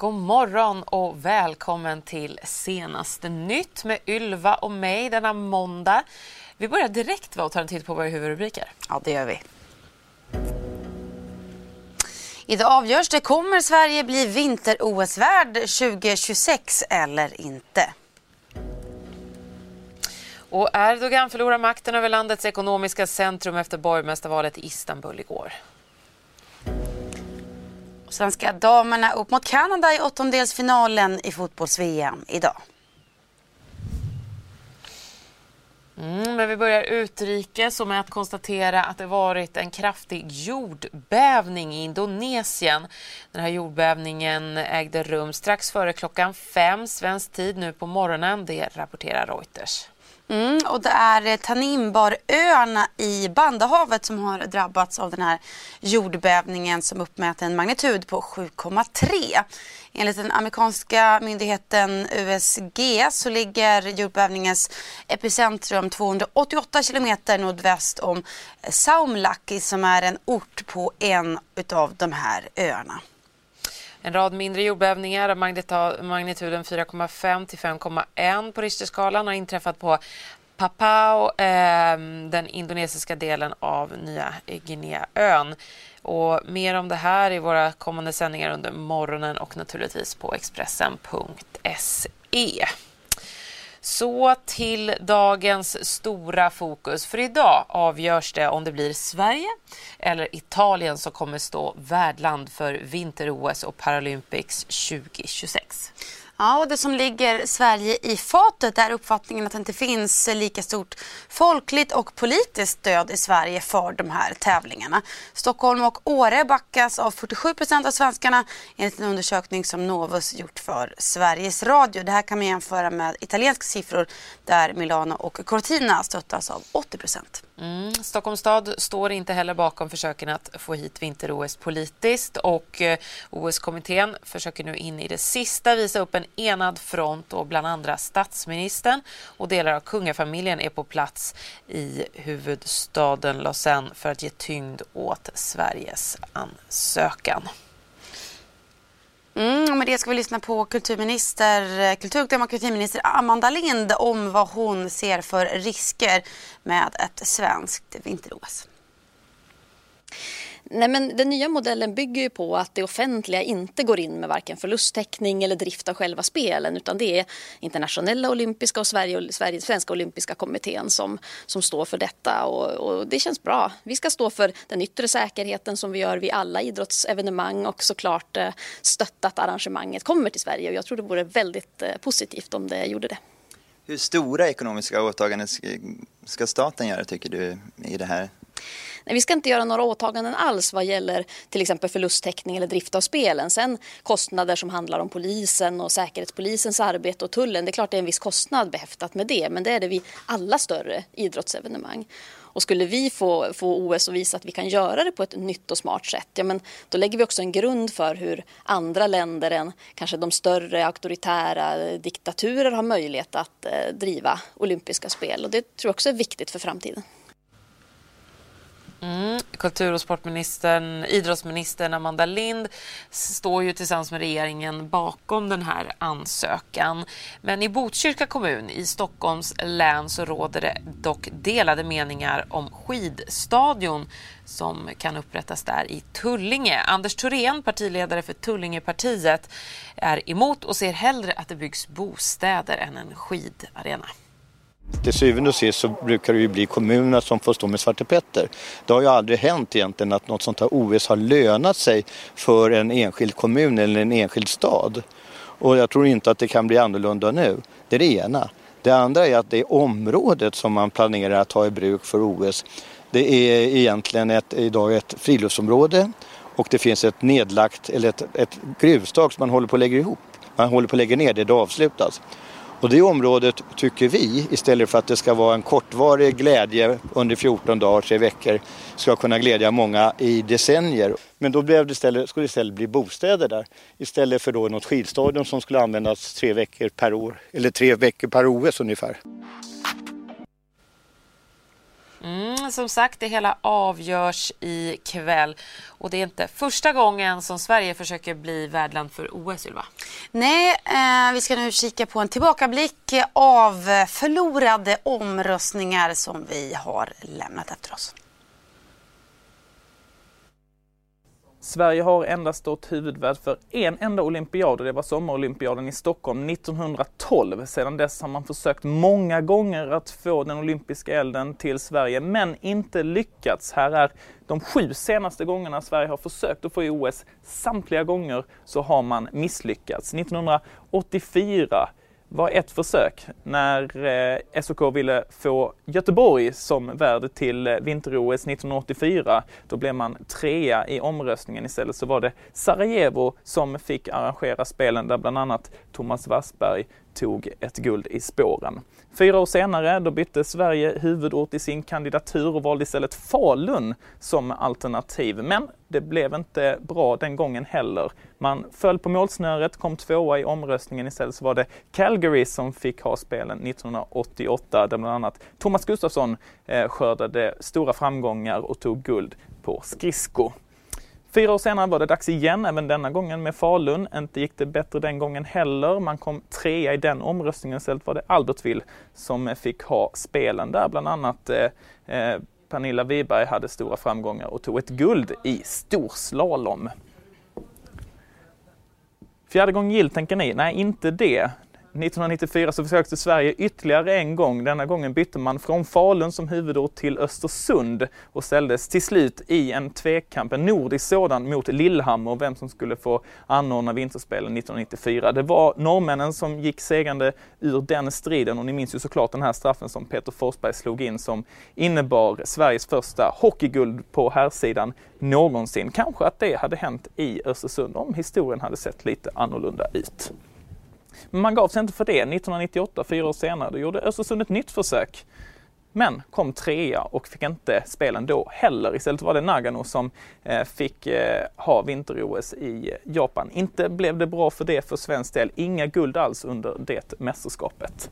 God morgon och välkommen till senaste nytt med Ylva och mig denna måndag. Vi börjar direkt va, och tar en titt på våra huvudrubriker. Ja, det gör vi. Idag avgörs det. Kommer Sverige bli vinter-OS-värd 2026 eller inte? Och Erdogan förlorar makten över landets ekonomiska centrum efter borgmästarvalet i Istanbul igår. Svenska damerna upp mot Kanada i åttondelsfinalen i fotbolls-VM idag. Mm, men vi börjar utrikes och med att konstatera att det varit en kraftig jordbävning i Indonesien. Den här jordbävningen ägde rum strax före klockan fem svensk tid nu på morgonen. Det rapporterar Reuters. Mm, och det är eh, Tanimbaröarna i Bandahavet som har drabbats av den här jordbävningen som uppmäter en magnitud på 7,3. Enligt den amerikanska myndigheten USG så ligger jordbävningens epicentrum 288 kilometer nordväst om Saumlaki som är en ort på en av de här öarna. En rad mindre jordbävningar av magnituden 4,5 till 5,1 på Richterskalan har inträffat på Papao, ehm, den indonesiska delen av Nya Guineaön. Och mer om det här i våra kommande sändningar under morgonen och naturligtvis på Expressen.se. Så till dagens stora fokus. För idag avgörs det om det blir Sverige eller Italien som kommer stå värdland för vinter-OS och Paralympics 2026. Ja, och det som ligger Sverige i fatet är uppfattningen att det inte finns lika stort folkligt och politiskt stöd i Sverige för de här tävlingarna. Stockholm och Åre backas av 47 procent av svenskarna enligt en undersökning som Novus gjort för Sveriges Radio. Det här kan man jämföra med italienska siffror där Milano och Cortina stöttas av 80 procent. Mm. Stockholms stad står inte heller bakom försöken att få hit vinter-OS politiskt och eh, OS-kommittén försöker nu in i det sista visa upp en enad front och bland andra statsministern och delar av kungafamiljen är på plats i huvudstaden Lausanne för att ge tyngd åt Sveriges ansökan. Mm, och med det ska vi lyssna på kulturminister, eh, kultur och demokratiminister Amanda Lind om vad hon ser för risker med ett svenskt vinter-OS. Nej, men den nya modellen bygger ju på att det offentliga inte går in med varken förlusttäckning eller drift av själva spelen utan det är internationella olympiska och Sverige Sverige, svenska olympiska kommittén som, som står för detta och, och, det känns bra. Vi ska stå för den yttre säkerheten som vi gör vid alla idrottsevenemang och såklart eh, stötta att arrangemanget kommer till Sverige och jag tror det vore väldigt eh, positivt om det gjorde det. Hur stora ekonomiska åtaganden ska staten göra tycker du i det här? Nej, vi ska inte göra några åtaganden alls vad gäller till exempel förlusttäckning eller drift av spelen. Sen kostnader som handlar om polisen och säkerhetspolisens arbete och tullen. Det är klart det är en viss kostnad behäftat med det men det är det vid alla större idrottsevenemang. Och skulle vi få, få OS och visa att vi kan göra det på ett nytt och smart sätt, ja, men då lägger vi också en grund för hur andra länder än kanske de större auktoritära diktaturer har möjlighet att eh, driva olympiska spel. Och det tror jag också är viktigt för framtiden. Mm. Kultur och sportministern, idrottsministern Amanda Lind står ju tillsammans med regeringen bakom den här ansökan. Men i Botkyrka kommun i Stockholms län så råder det dock delade meningar om skidstadion som kan upprättas där i Tullinge. Anders Thorén, partiledare för Tullingepartiet, är emot och ser hellre att det byggs bostäder än en skidarena. Till syvende och sist så brukar det ju bli kommunerna som får stå med Svarte Petter. Det har ju aldrig hänt egentligen att något sånt här OS har lönat sig för en enskild kommun eller en enskild stad. Och jag tror inte att det kan bli annorlunda nu. Det är det ena. Det andra är att det området som man planerar att ta i bruk för OS Det är egentligen ett, idag ett friluftsområde och det finns ett nedlagt, eller ett, ett gruvstag som man håller på att lägga ihop. Man håller på att lägga ner det, det avslutas. Och det området tycker vi, istället för att det ska vara en kortvarig glädje under 14 dagar, tre veckor, ska kunna glädja många i decennier. Men då blev det istället, skulle det istället bli bostäder där istället för då något skidstadion som skulle användas tre veckor per år, eller tre veckor per OS ungefär. Mm, som sagt, det hela avgörs ikväll. Och det är inte första gången som Sverige försöker bli värdland för OS, Ylva. Nej, eh, vi ska nu kika på en tillbakablick av förlorade omröstningar som vi har lämnat efter oss. Sverige har endast stått huvudvärd för en enda olympiad och det var sommarolympiaden i Stockholm 1912. Sedan dess har man försökt många gånger att få den olympiska elden till Sverige men inte lyckats. Här är de sju senaste gångerna Sverige har försökt att få i OS. Samtliga gånger så har man misslyckats. 1984 var ett försök när eh, SOK ville få Göteborg som värd till eh, vinter-OS 1984. Då blev man trea i omröstningen. Istället så var det Sarajevo som fick arrangera spelen där bland annat Thomas Wassberg tog ett guld i spåren. Fyra år senare då bytte Sverige huvudort i sin kandidatur och valde istället Falun som alternativ. Men det blev inte bra den gången heller. Man föll på målsnöret, kom tvåa i omröstningen. Istället så var det Calgary som fick ha spelen 1988 där bland annat Thomas Gustafsson eh, skördade stora framgångar och tog guld på skridsko. Fyra år senare var det dags igen, även denna gången med Falun. Inte gick det bättre den gången heller. Man kom trea i den omröstningen. Istället var det Albertville som fick ha spelen där. Bland annat eh, eh Pernilla Wiberg hade stora framgångar och tog ett guld i storslalom. Fjärde gången gillt tänker ni? Nej, inte det. 1994 så försökte Sverige ytterligare en gång. Denna gången bytte man från Falun som huvudort till Östersund och ställdes till slut i en tvekamp, en nordisk sådan, mot Lillehammer, vem som skulle få anordna vinterspelen 1994. Det var norrmännen som gick segrande ur den striden och ni minns ju såklart den här straffen som Peter Forsberg slog in som innebar Sveriges första hockeyguld på herrsidan någonsin. Kanske att det hade hänt i Östersund om historien hade sett lite annorlunda ut. Men man gav sig inte för det. 1998, fyra år senare, då gjorde Östersund ett nytt försök. Men kom trea och fick inte spelen då heller. Istället var det Nagano som eh, fick eh, ha vinter-OS i Japan. Inte blev det bra för det för svensk del. Inga guld alls under det mästerskapet.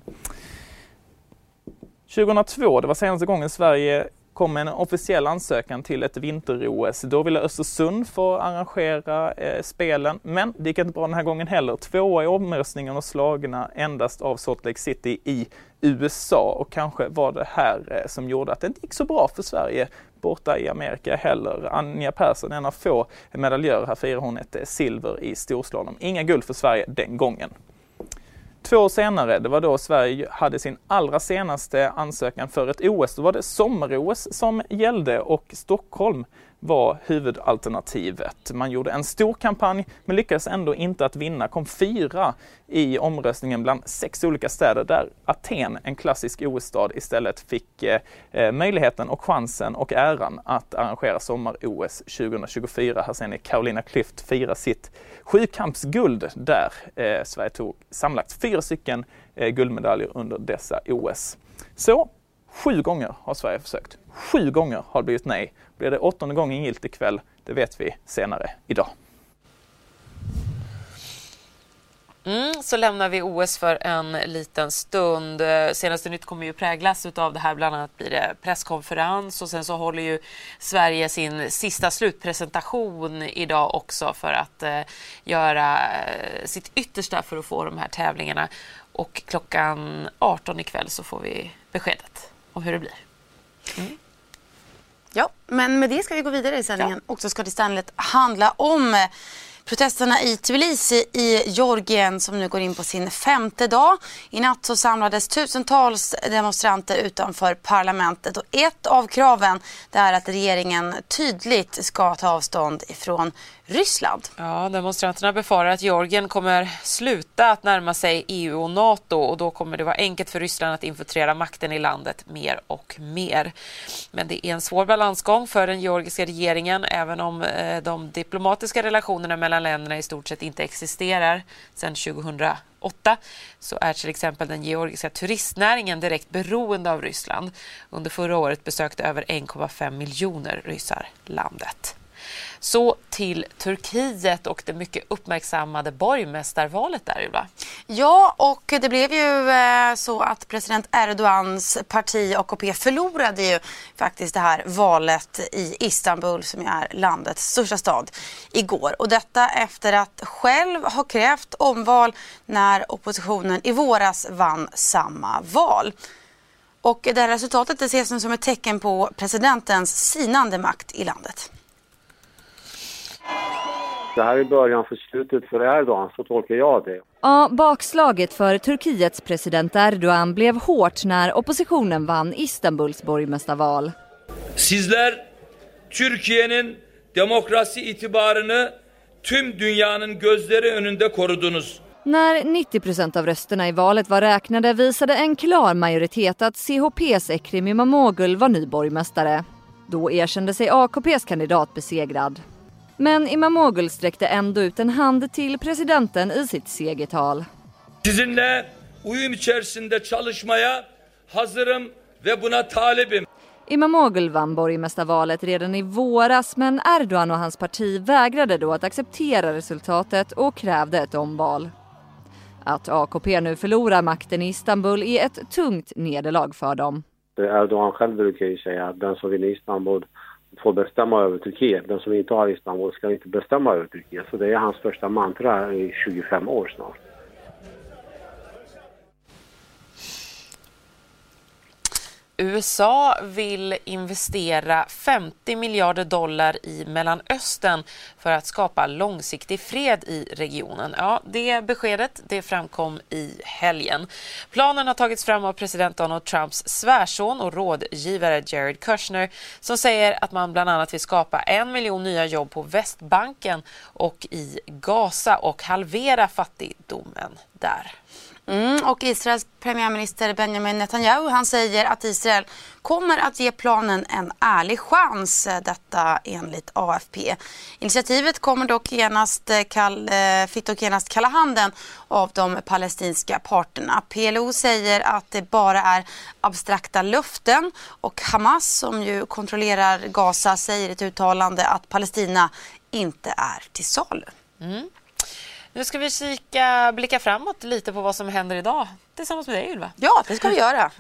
2002, det var senaste gången Sverige kom en officiell ansökan till ett vinter-OS. Då ville Östersund få arrangera eh, spelen, men det gick inte bra den här gången heller. Tvåa i omröstningen och slagna endast av Salt Lake City i USA och kanske var det här eh, som gjorde att det inte gick så bra för Sverige borta i Amerika heller. Anja Persson, en av få medaljörer, här firar hon ett eh, silver i storslalom. Inga guld för Sverige den gången. Två år senare, det var då Sverige hade sin allra senaste ansökan för ett OS. Då var det sommar-OS som gällde och Stockholm var huvudalternativet. Man gjorde en stor kampanj men lyckades ändå inte att vinna, kom fyra i omröstningen bland sex olika städer där Aten, en klassisk OS-stad, istället fick eh, eh, möjligheten och chansen och äran att arrangera sommar-OS 2024. Här ser ni Carolina Klüft fira sitt sjukampsguld där eh, Sverige tog sammanlagt fyra stycken eh, guldmedaljer under dessa OS. Så Sju gånger har Sverige försökt. Sju gånger har det blivit nej. Blir det åttonde gången gilt ikväll? Det vet vi senare idag. Mm, så lämnar vi OS för en liten stund. Senaste nytt kommer ju präglas av det här. Bland annat blir det presskonferens och sen så håller ju Sverige sin sista slutpresentation idag också för att eh, göra eh, sitt yttersta för att få de här tävlingarna. Och klockan 18 ikväll så får vi beskedet om hur det blir. Mm. Ja, men med det ska vi gå vidare i sändningen. Ja. Och så ska det istället handla om Protesterna i Tbilisi i Georgien som nu går in på sin femte dag. I natt så samlades tusentals demonstranter utanför parlamentet och ett av kraven är att regeringen tydligt ska ta avstånd ifrån Ryssland. Ja, demonstranterna befarar att Georgien kommer sluta att närma sig EU och Nato och då kommer det vara enkelt för Ryssland att infiltrera makten i landet mer och mer. Men det är en svår balansgång för den georgiska regeringen även om eh, de diplomatiska relationerna mellan länderna i stort sett inte existerar sedan 2008 så är till exempel den georgiska turistnäringen direkt beroende av Ryssland. Under förra året besökte över 1,5 miljoner ryssar landet. Så till Turkiet och det mycket uppmärksammade borgmästarvalet där, Ylva. Ja, och det blev ju eh, så att president Erdogans parti AKP förlorade ju faktiskt det här valet i Istanbul som är landets största stad igår. Och detta efter att själv ha krävt omval när oppositionen i våras vann samma val. Och det här resultatet det ses nu som ett tecken på presidentens sinande makt i landet. Det här är början för slutet för Erdogan, så tolkar jag det. Ja, bakslaget för Turkiets president Erdogan blev hårt när oppositionen vann Istanbuls borgmästarval. Sizler Türkiye'nin demokrasi itibarını tüm dünyanın gözleri önünde korudunuz. När 90 procent av rösterna i valet var räknade visade en klar majoritet att CHPs Ekrem Imamoglu var ny borgmästare. Då erkände sig AKPs kandidat besegrad. Men Imamoglu sträckte ändå ut en hand till presidenten i sitt segertal. Sizinle uyum içerisinde çalışmaya hazırım ve buna talibim. Imamoglu vann borgmästarvalet redan i våras men Erdogan och hans parti vägrade då att acceptera resultatet och krävde ett omval. Att AKP nu förlorar makten i Istanbul är ett tungt nederlag för dem. Erdogan själv brukar ju säga att den som vinner Istanbul får bestämma över Turkiet. Den som inte har Istanbul ska inte bestämma över Turkiet. Så det är hans första mantra i 25 år snart. USA vill investera 50 miljarder dollar i Mellanöstern för att skapa långsiktig fred i regionen. Ja, det beskedet det framkom i helgen. Planen har tagits fram av president Donald Trumps svärson och rådgivare Jared Kushner som säger att man bland annat vill skapa en miljon nya jobb på Västbanken och i Gaza och halvera fattigdomen där. Mm, och Israels premiärminister Benjamin Netanyahu han säger att Israel kommer att ge planen en ärlig chans, eh, detta enligt AFP. Initiativet kommer dock genast, eh, kall, eh, fick dock genast kalla handen av de palestinska parterna. PLO säger att det bara är abstrakta löften och Hamas som ju kontrollerar Gaza säger i ett uttalande att Palestina inte är till salu. Mm. Nu ska vi kika, blicka framåt lite på vad som händer idag tillsammans med dig Ylva. Ja, det ska vi göra.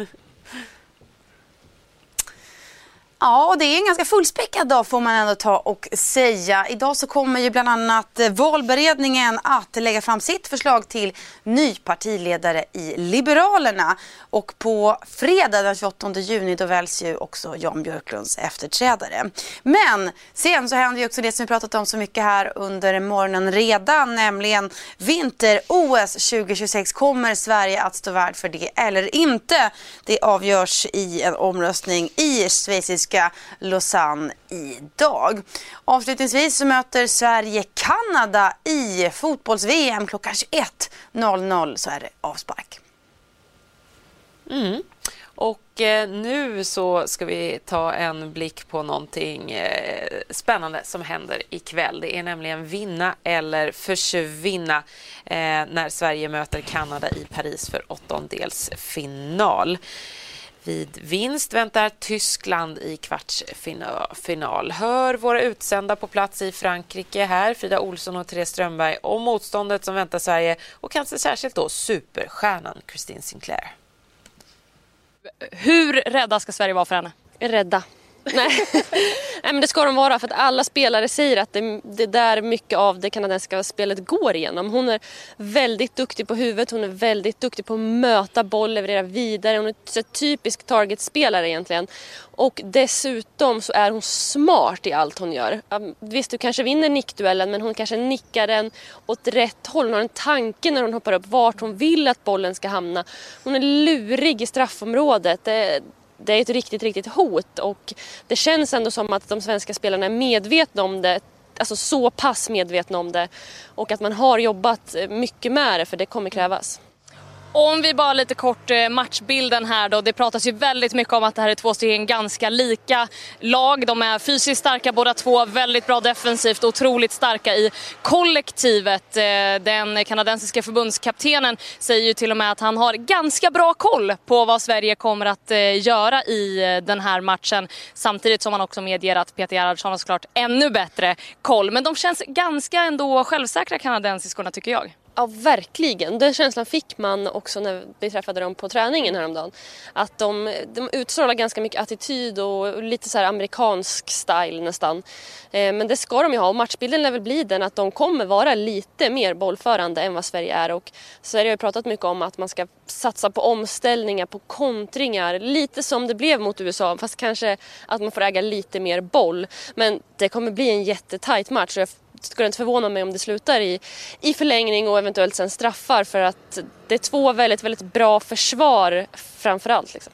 Ja, det är en ganska fullspäckad dag får man ändå ta och säga. Idag så kommer ju bland annat eh, valberedningen att lägga fram sitt förslag till ny partiledare i Liberalerna. Och på fredag den 28 juni då väljs ju också Jan Björklunds efterträdare. Men sen så händer ju också det som vi pratat om så mycket här under morgonen redan, nämligen vinter-OS 2026. Kommer Sverige att stå värd för det eller inte? Det avgörs i en omröstning i schweizisk tyska Lausanne idag. Avslutningsvis så möter Sverige Kanada i fotbolls-VM klockan 21.00 så är det avspark. Mm. Och eh, nu så ska vi ta en blick på någonting eh, spännande som händer ikväll. Det är nämligen vinna eller försvinna eh, när Sverige möter Kanada i Paris för åttondelsfinal. Vid vinst väntar Tyskland i kvartsfinal. Hör våra utsända på plats i Frankrike här, Frida Olsson och Therese Strömberg, om motståndet som väntar Sverige och kanske särskilt då superstjärnan Christine Sinclair. Hur rädda ska Sverige vara för henne? Rädda. Nej. Nej, men det ska de vara för att alla spelare säger att det, det där mycket av det kanadensiska spelet går igenom. Hon är väldigt duktig på huvudet, hon är väldigt duktig på att möta boll, leverera vidare. Hon är en typisk targetspelare egentligen. Och dessutom så är hon smart i allt hon gör. Visst, du kanske vinner nickduellen men hon kanske nickar den åt rätt håll. Hon har en tanke när hon hoppar upp vart hon vill att bollen ska hamna. Hon är lurig i straffområdet. Det, det är ett riktigt, riktigt hot och det känns ändå som att de svenska spelarna är medvetna om det alltså så pass medvetna om det och att man har jobbat eh, mycket med det för det kommer krävas. Om vi bara lite kort eh, matchbilden här då. Det pratas ju väldigt mycket om att det här är två stycken ganska lika lag. De är fysiskt starka båda två, väldigt bra defensivt, otroligt starka i kollektivet. Eh, den kanadensiska förbundskaptenen säger ju till och med att han har ganska bra koll på vad Sverige kommer att eh, göra i den här matchen. Samtidigt som han också medger att Peter Gerhardsson har såklart ännu bättre koll. Men de känns ganska ändå självsäkra kanadensiskorna tycker jag. Ja, verkligen. Den känslan fick man också när vi träffade dem på träningen häromdagen. Att de, de utstrålar ganska mycket attityd och lite så amerikansk style nästan. Eh, men det ska de ju ha och matchbilden lär väl bli den att de kommer vara lite mer bollförande än vad Sverige är. Och Sverige har ju pratat mycket om att man ska satsa på omställningar, på kontringar. Lite som det blev mot USA fast kanske att man får äga lite mer boll. Men det kommer bli en jättetajt match och skulle inte förvåna mig om det slutar i, i förlängning och eventuellt sen straffar för att det är två väldigt, väldigt bra försvar framför allt. Liksom.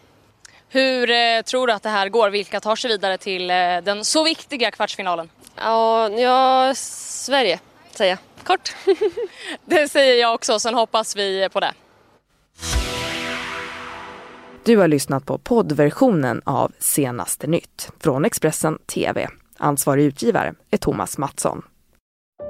Hur eh, tror du att det här går? Vilka tar sig vidare till eh, den så viktiga kvartsfinalen? Ja, ja Sverige säger jag. Kort. det säger jag också, sen hoppas vi på det. Du har lyssnat på poddversionen av Senaste nytt från Expressen TV. Ansvarig utgivare är Thomas Mattsson.